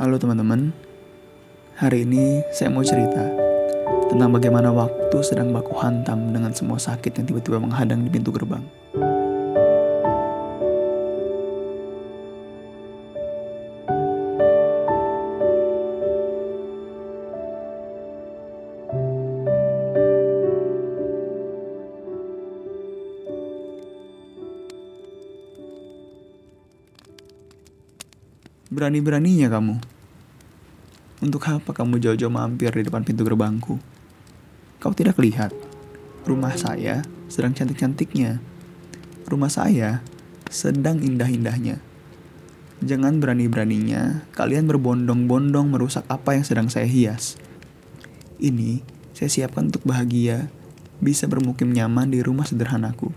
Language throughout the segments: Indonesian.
Halo teman-teman, hari ini saya mau cerita tentang bagaimana waktu sedang baku hantam dengan semua sakit yang tiba-tiba menghadang di pintu gerbang. Berani-beraninya kamu. Untuk apa kamu jauh-jauh mampir di depan pintu gerbangku? Kau tidak lihat. Rumah saya sedang cantik-cantiknya. Rumah saya sedang indah-indahnya. Jangan berani-beraninya kalian berbondong-bondong merusak apa yang sedang saya hias. Ini saya siapkan untuk bahagia, bisa bermukim nyaman di rumah sederhanaku.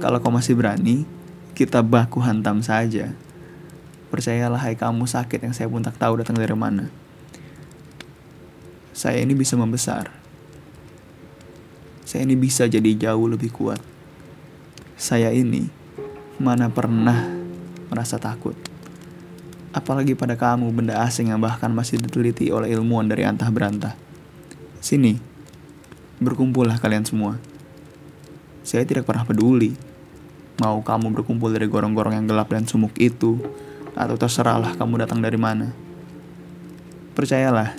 Kalau kau masih berani, kita baku hantam saja. Percayalah hai kamu sakit yang saya pun tak tahu datang dari mana. Saya ini bisa membesar. Saya ini bisa jadi jauh lebih kuat. Saya ini mana pernah merasa takut. Apalagi pada kamu benda asing yang bahkan masih diteliti oleh ilmuwan dari antah berantah. Sini, berkumpullah kalian semua. Saya tidak pernah peduli. Mau kamu berkumpul dari gorong-gorong yang gelap dan sumuk itu, atau terserahlah kamu datang dari mana. Percayalah,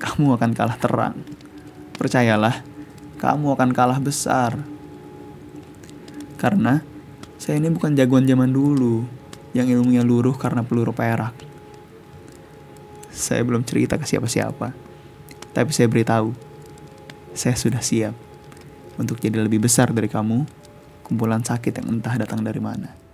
kamu akan kalah terang. Percayalah, kamu akan kalah besar. Karena saya ini bukan jagoan zaman dulu yang ilmunya luruh karena peluru perak. Saya belum cerita ke siapa-siapa, tapi saya beritahu, saya sudah siap untuk jadi lebih besar dari kamu, kumpulan sakit yang entah datang dari mana.